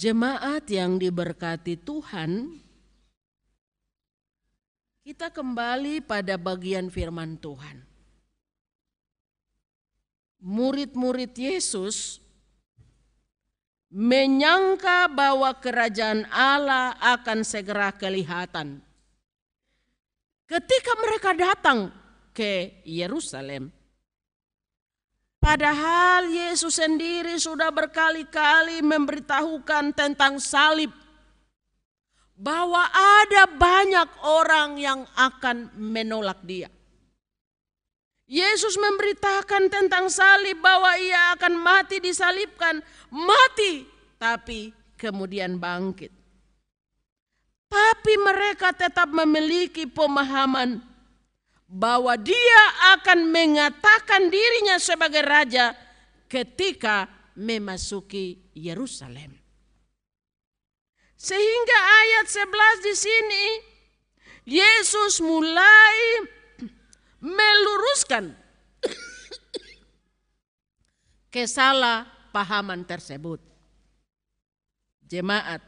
Jemaat yang diberkati Tuhan, kita kembali pada bagian firman Tuhan. Murid-murid Yesus menyangka bahwa kerajaan Allah akan segera kelihatan. Ketika mereka datang ke Yerusalem, Padahal Yesus sendiri sudah berkali-kali memberitahukan tentang salib. Bahwa ada banyak orang yang akan menolak dia. Yesus memberitakan tentang salib bahwa ia akan mati disalibkan. Mati tapi kemudian bangkit. Tapi mereka tetap memiliki pemahaman bahwa dia akan mengatakan dirinya sebagai raja ketika memasuki Yerusalem. Sehingga ayat 11 di sini Yesus mulai meluruskan kesalahpahaman tersebut. Jemaat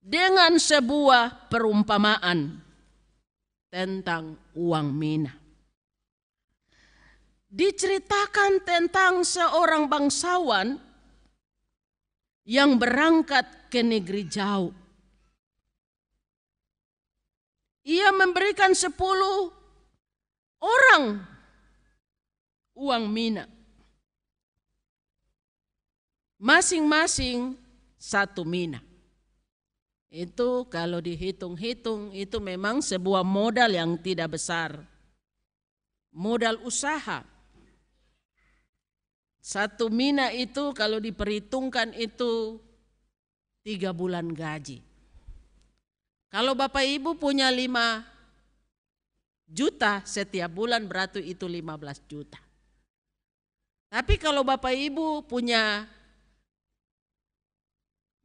dengan sebuah perumpamaan tentang uang mina. Diceritakan tentang seorang bangsawan yang berangkat ke negeri jauh. Ia memberikan sepuluh orang uang mina. Masing-masing satu mina. Itu kalau dihitung-hitung itu memang sebuah modal yang tidak besar. Modal usaha. Satu mina itu kalau diperhitungkan itu tiga bulan gaji. Kalau Bapak Ibu punya lima juta setiap bulan berarti itu lima belas juta. Tapi kalau Bapak Ibu punya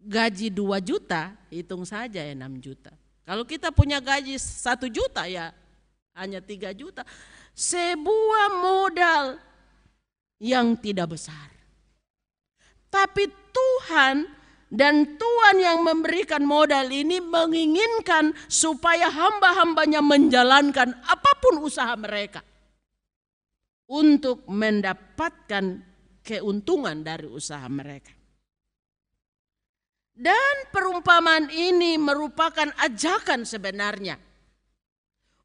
gaji 2 juta, hitung saja ya 6 juta. Kalau kita punya gaji 1 juta ya hanya 3 juta. Sebuah modal yang tidak besar. Tapi Tuhan dan Tuhan yang memberikan modal ini menginginkan supaya hamba-hambanya menjalankan apa pun usaha mereka. Untuk mendapatkan keuntungan dari usaha mereka. Dan perumpamaan ini merupakan ajakan sebenarnya.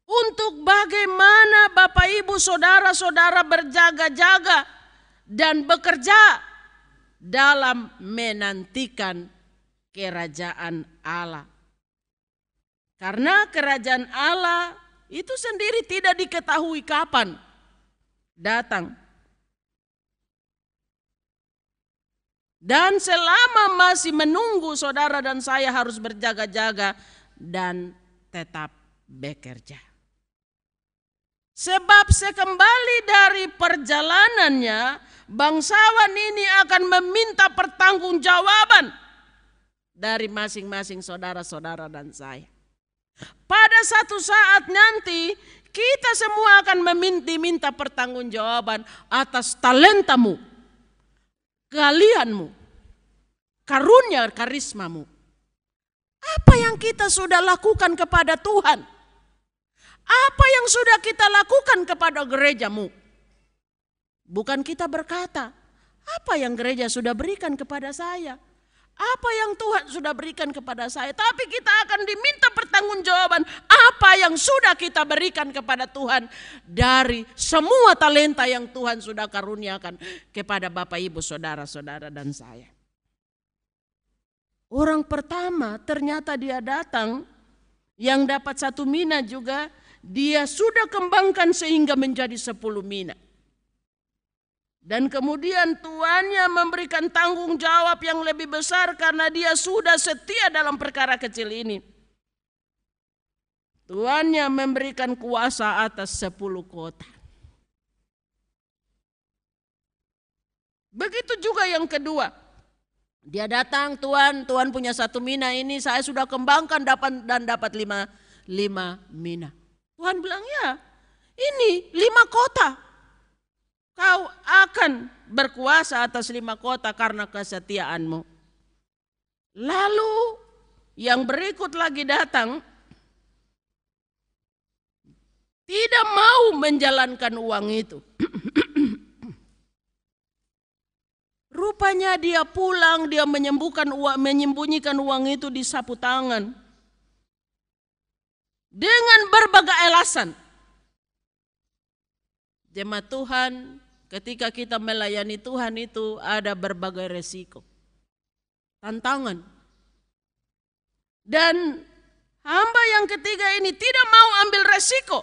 Untuk bagaimana Bapak Ibu Saudara-saudara berjaga-jaga dan bekerja dalam menantikan kerajaan Allah. Karena kerajaan Allah itu sendiri tidak diketahui kapan datang. Dan selama masih menunggu saudara dan saya harus berjaga-jaga dan tetap bekerja. Sebab sekembali dari perjalanannya, bangsawan ini akan meminta pertanggungjawaban dari masing-masing saudara-saudara dan saya. Pada satu saat nanti kita semua akan meminta pertanggungjawaban atas talentamu, kalianmu, karunia karismamu. Apa yang kita sudah lakukan kepada Tuhan? Apa yang sudah kita lakukan kepada gerejamu? Bukan kita berkata, apa yang gereja sudah berikan kepada saya? Apa yang Tuhan sudah berikan kepada saya, tapi kita akan diminta pertanggungjawaban apa yang sudah kita berikan kepada Tuhan dari semua talenta yang Tuhan sudah karuniakan kepada Bapak, Ibu, saudara-saudara, dan saya. Orang pertama ternyata dia datang yang dapat satu mina juga, dia sudah kembangkan sehingga menjadi sepuluh mina. Dan kemudian tuannya memberikan tanggung jawab yang lebih besar karena dia sudah setia dalam perkara kecil ini. Tuannya memberikan kuasa atas sepuluh kota. Begitu juga yang kedua. Dia datang, Tuhan, Tuhan punya satu mina ini, saya sudah kembangkan dapat dan dapat lima, lima mina. Tuhan bilang, ya ini lima kota Kau akan berkuasa atas lima kota karena kesetiaanmu. Lalu yang berikut lagi datang tidak mau menjalankan uang itu. Rupanya dia pulang, dia menyembuhkan uang, menyembunyikan uang itu di sapu tangan. Dengan berbagai alasan. Jemaat Tuhan, ketika kita melayani Tuhan itu ada berbagai resiko. Tantangan. Dan hamba yang ketiga ini tidak mau ambil resiko.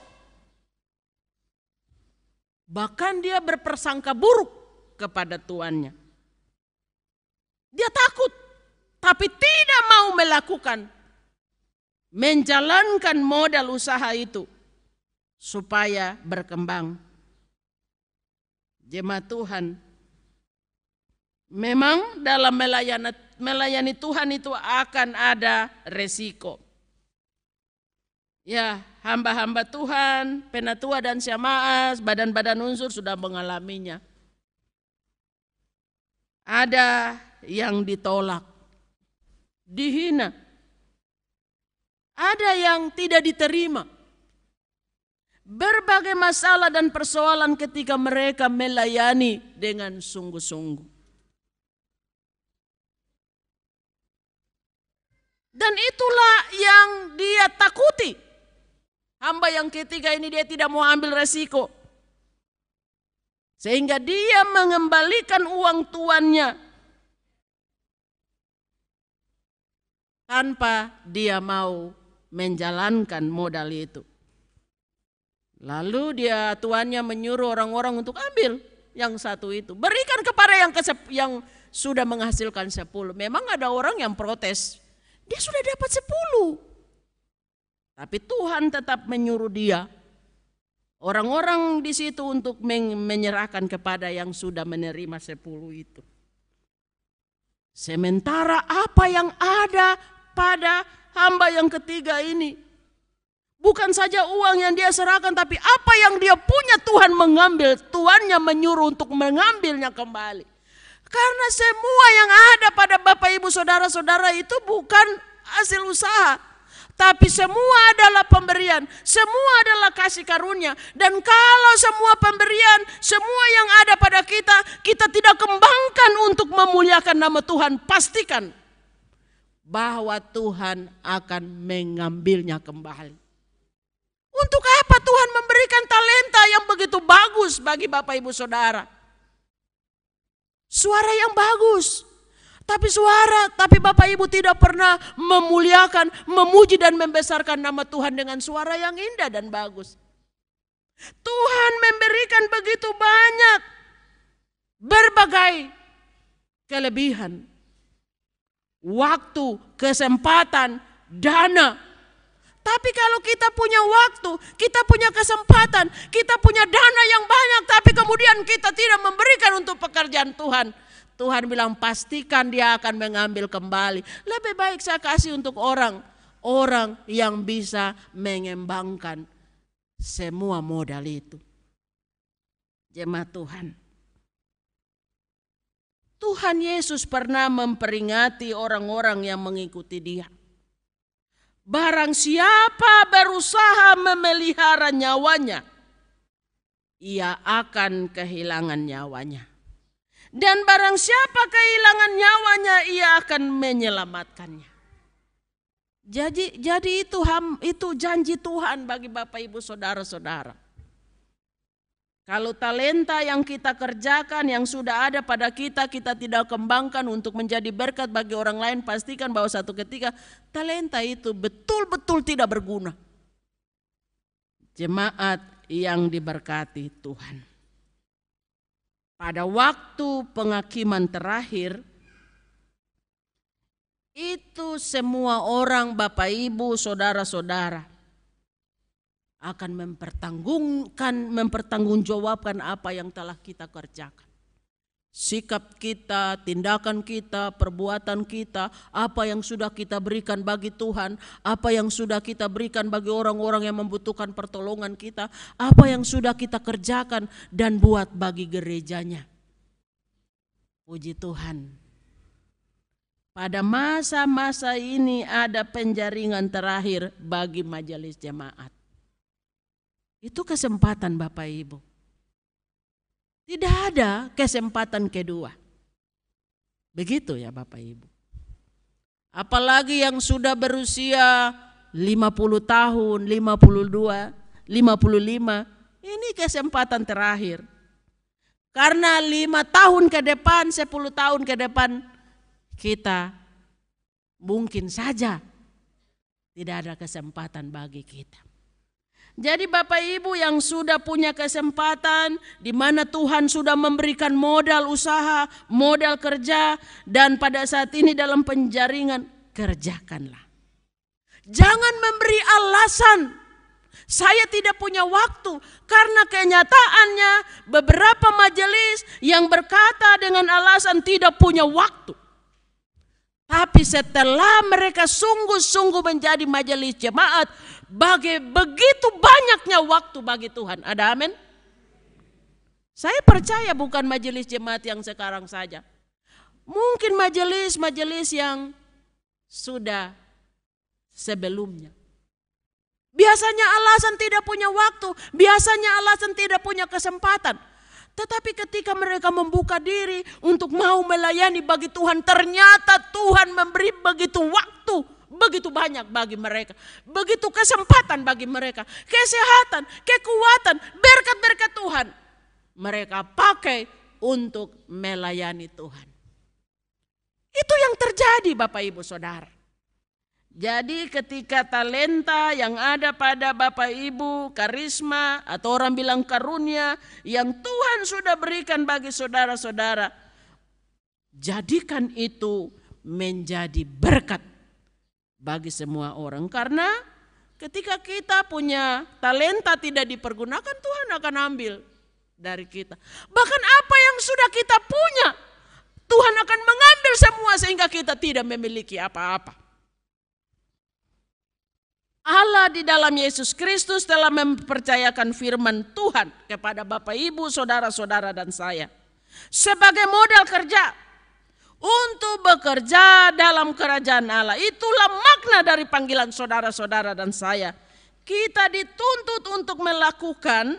Bahkan dia berpersangka buruk kepada tuannya. Dia takut, tapi tidak mau melakukan, menjalankan modal usaha itu supaya berkembang. Jemaat Tuhan, memang dalam melayani, melayani Tuhan itu akan ada resiko. Ya, hamba-hamba Tuhan, penatua dan syamaas, badan-badan unsur sudah mengalaminya. Ada yang ditolak, dihina, ada yang tidak diterima. Berbagai masalah dan persoalan ketika mereka melayani dengan sungguh-sungguh. Dan itulah yang dia takuti. Hamba yang ketiga ini dia tidak mau ambil resiko. Sehingga dia mengembalikan uang tuannya tanpa dia mau menjalankan modal itu. Lalu dia tuannya menyuruh orang-orang untuk ambil yang satu itu. Berikan kepada yang kesep, yang sudah menghasilkan sepuluh. Memang ada orang yang protes. Dia sudah dapat sepuluh. Tapi Tuhan tetap menyuruh dia. Orang-orang di situ untuk menyerahkan kepada yang sudah menerima sepuluh itu. Sementara apa yang ada pada hamba yang ketiga ini. Bukan saja uang yang dia serahkan, tapi apa yang dia punya Tuhan mengambil. Tuannya menyuruh untuk mengambilnya kembali. Karena semua yang ada pada Bapak Ibu Saudara-saudara itu bukan hasil usaha. Tapi semua adalah pemberian, semua adalah kasih karunia. Dan kalau semua pemberian, semua yang ada pada kita, kita tidak kembangkan untuk memuliakan nama Tuhan, pastikan bahwa Tuhan akan mengambilnya kembali. Untuk apa Tuhan memberikan talenta yang begitu bagus bagi Bapak Ibu Saudara? Suara yang bagus. Tapi suara, tapi Bapak Ibu tidak pernah memuliakan, memuji dan membesarkan nama Tuhan dengan suara yang indah dan bagus. Tuhan memberikan begitu banyak berbagai kelebihan waktu, kesempatan, dana. Tapi kalau kita punya waktu, kita punya kesempatan, kita punya dana yang banyak, tapi kemudian kita tidak memberikan untuk pekerjaan Tuhan. Tuhan bilang pastikan dia akan mengambil kembali. Lebih baik saya kasih untuk orang, orang yang bisa mengembangkan semua modal itu. Jemaat Tuhan. Tuhan Yesus pernah memperingati orang-orang yang mengikuti Dia. Barang siapa berusaha memelihara nyawanya, ia akan kehilangan nyawanya. Dan barang siapa kehilangan nyawanya, ia akan menyelamatkannya. Jadi, jadi itu itu janji Tuhan bagi Bapak Ibu Saudara-saudara. Kalau talenta yang kita kerjakan, yang sudah ada pada kita, kita tidak kembangkan untuk menjadi berkat bagi orang lain, pastikan bahwa satu ketika talenta itu betul-betul tidak berguna. Jemaat yang diberkati Tuhan. Pada waktu penghakiman terakhir, itu semua orang, Bapak, Ibu, saudara-saudara, akan mempertanggungkan, mempertanggungjawabkan apa yang telah kita kerjakan. Sikap kita, tindakan kita, perbuatan kita, apa yang sudah kita berikan bagi Tuhan, apa yang sudah kita berikan bagi orang-orang yang membutuhkan pertolongan kita, apa yang sudah kita kerjakan dan buat bagi gerejanya. Puji Tuhan. pada masa-masa ini ada penjaringan terakhir bagi majelis jemaat. Itu kesempatan Bapak Ibu. Tidak ada kesempatan kedua. Begitu ya Bapak Ibu. Apalagi yang sudah berusia 50 tahun, 52, 55, ini kesempatan terakhir. Karena lima tahun ke depan, 10 tahun ke depan, kita mungkin saja tidak ada kesempatan bagi kita. Jadi Bapak Ibu yang sudah punya kesempatan di mana Tuhan sudah memberikan modal usaha, modal kerja dan pada saat ini dalam penjaringan kerjakanlah. Jangan memberi alasan saya tidak punya waktu karena kenyataannya beberapa majelis yang berkata dengan alasan tidak punya waktu. Tapi setelah mereka sungguh-sungguh menjadi majelis jemaat, bagi begitu banyaknya waktu bagi Tuhan. Ada amin? Saya percaya bukan majelis jemaat yang sekarang saja. Mungkin majelis-majelis yang sudah sebelumnya. Biasanya alasan tidak punya waktu, biasanya alasan tidak punya kesempatan. Tetapi ketika mereka membuka diri untuk mau melayani bagi Tuhan, ternyata Tuhan memberi begitu waktu, begitu banyak bagi mereka. Begitu kesempatan bagi mereka, kesehatan, kekuatan, berkat-berkat Tuhan. Mereka pakai untuk melayani Tuhan. Itu yang terjadi Bapak Ibu Saudara. Jadi ketika talenta yang ada pada Bapak Ibu, karisma atau orang bilang karunia yang Tuhan sudah berikan bagi saudara-saudara, jadikan itu menjadi berkat bagi semua orang. Karena ketika kita punya talenta tidak dipergunakan, Tuhan akan ambil dari kita. Bahkan apa yang sudah kita punya, Tuhan akan mengambil semua sehingga kita tidak memiliki apa-apa. Allah di dalam Yesus Kristus telah mempercayakan firman Tuhan kepada Bapak, Ibu, saudara-saudara dan saya. Sebagai modal kerja bekerja dalam kerajaan Allah. Itulah makna dari panggilan saudara-saudara dan saya. Kita dituntut untuk melakukan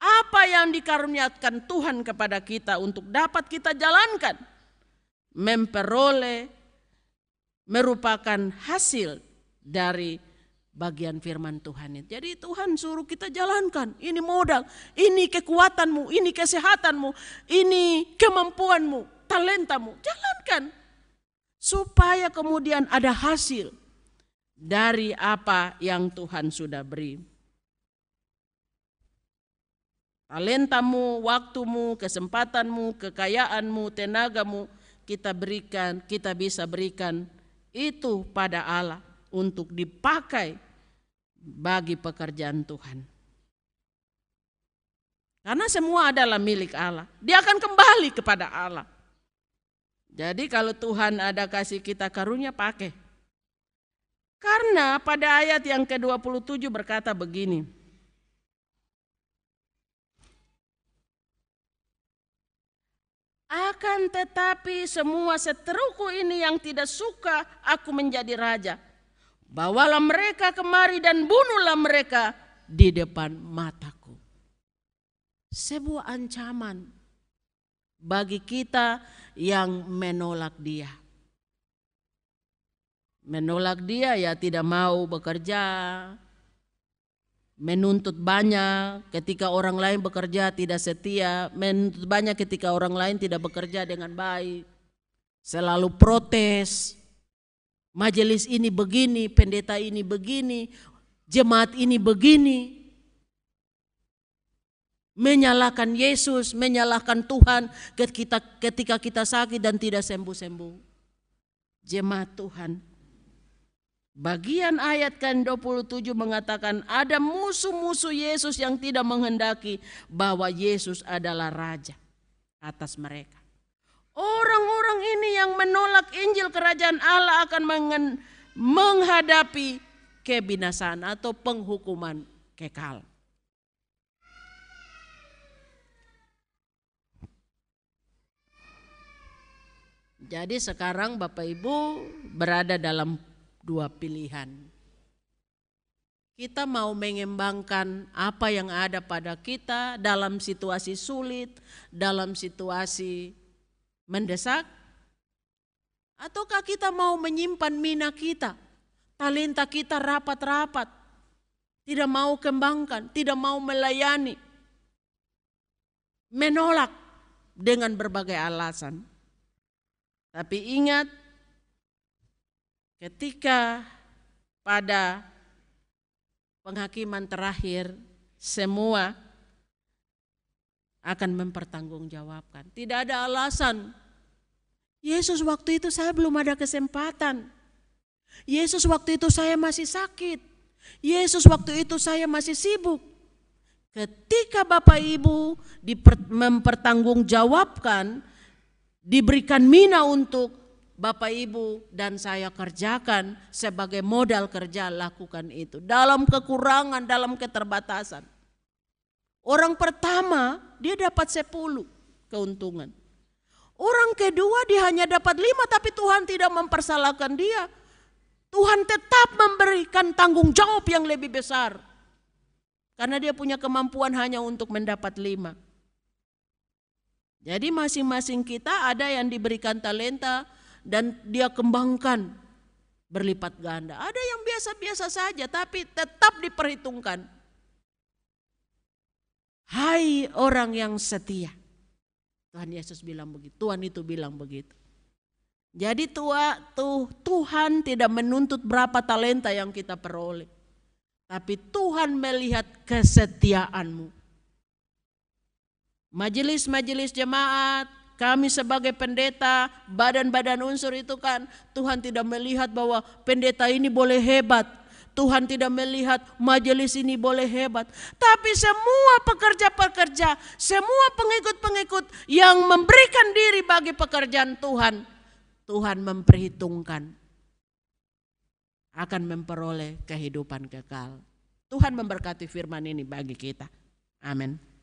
apa yang dikaruniakan Tuhan kepada kita untuk dapat kita jalankan. Memperoleh merupakan hasil dari bagian firman Tuhan. Jadi Tuhan suruh kita jalankan. Ini modal, ini kekuatanmu, ini kesehatanmu, ini kemampuanmu, talentamu. Jalankan. Supaya kemudian ada hasil dari apa yang Tuhan sudah beri. Talentamu, waktumu, kesempatanmu, kekayaanmu, tenagamu kita berikan, kita bisa berikan itu pada Allah untuk dipakai bagi pekerjaan Tuhan. Karena semua adalah milik Allah. Dia akan kembali kepada Allah. Jadi kalau Tuhan ada kasih kita karunia pakai. Karena pada ayat yang ke-27 berkata begini. Akan tetapi semua seteruku ini yang tidak suka aku menjadi raja Bawalah mereka kemari dan bunuhlah mereka di depan mataku. Sebuah ancaman bagi kita yang menolak dia. Menolak dia ya tidak mau bekerja, menuntut banyak ketika orang lain bekerja tidak setia, menuntut banyak ketika orang lain tidak bekerja dengan baik, selalu protes, majelis ini begini, pendeta ini begini, jemaat ini begini. Menyalahkan Yesus, menyalahkan Tuhan ketika, kita sakit dan tidak sembuh-sembuh. Jemaat Tuhan. Bagian ayat kan 27 mengatakan ada musuh-musuh Yesus yang tidak menghendaki bahwa Yesus adalah raja atas mereka. Orang-orang ini yang menolak Injil kerajaan Allah akan menghadapi kebinasaan atau penghukuman kekal. Jadi sekarang Bapak Ibu berada dalam dua pilihan. Kita mau mengembangkan apa yang ada pada kita dalam situasi sulit, dalam situasi mendesak, ataukah kita mau menyimpan mina kita, talenta kita rapat-rapat, tidak mau kembangkan, tidak mau melayani, menolak dengan berbagai alasan. Tapi ingat, ketika pada penghakiman terakhir semua akan mempertanggungjawabkan. Tidak ada alasan. Yesus waktu itu saya belum ada kesempatan. Yesus waktu itu saya masih sakit. Yesus waktu itu saya masih sibuk. Ketika Bapak Ibu mempertanggungjawabkan diberikan mina untuk Bapak Ibu dan saya kerjakan sebagai modal kerja lakukan itu dalam kekurangan, dalam keterbatasan. Orang pertama dia dapat 10 keuntungan. Orang kedua dia hanya dapat lima tapi Tuhan tidak mempersalahkan dia. Tuhan tetap memberikan tanggung jawab yang lebih besar. Karena dia punya kemampuan hanya untuk mendapat lima. Jadi masing-masing kita ada yang diberikan talenta dan dia kembangkan berlipat ganda. Ada yang biasa-biasa saja tapi tetap diperhitungkan. Hai orang yang setia. Tuhan Yesus bilang begitu, Tuhan itu bilang begitu. Jadi tua, tuh, Tuhan tidak menuntut berapa talenta yang kita peroleh. Tapi Tuhan melihat kesetiaanmu. Majelis-majelis jemaat, kami sebagai pendeta, badan-badan unsur itu kan Tuhan tidak melihat bahwa pendeta ini boleh hebat. Tuhan tidak melihat majelis ini boleh hebat. Tapi semua pekerja-pekerja, semua pengikut-pengikut yang memberikan diri bagi pekerjaan Tuhan, Tuhan memperhitungkan akan memperoleh kehidupan kekal. Tuhan memberkati firman ini bagi kita. Amin.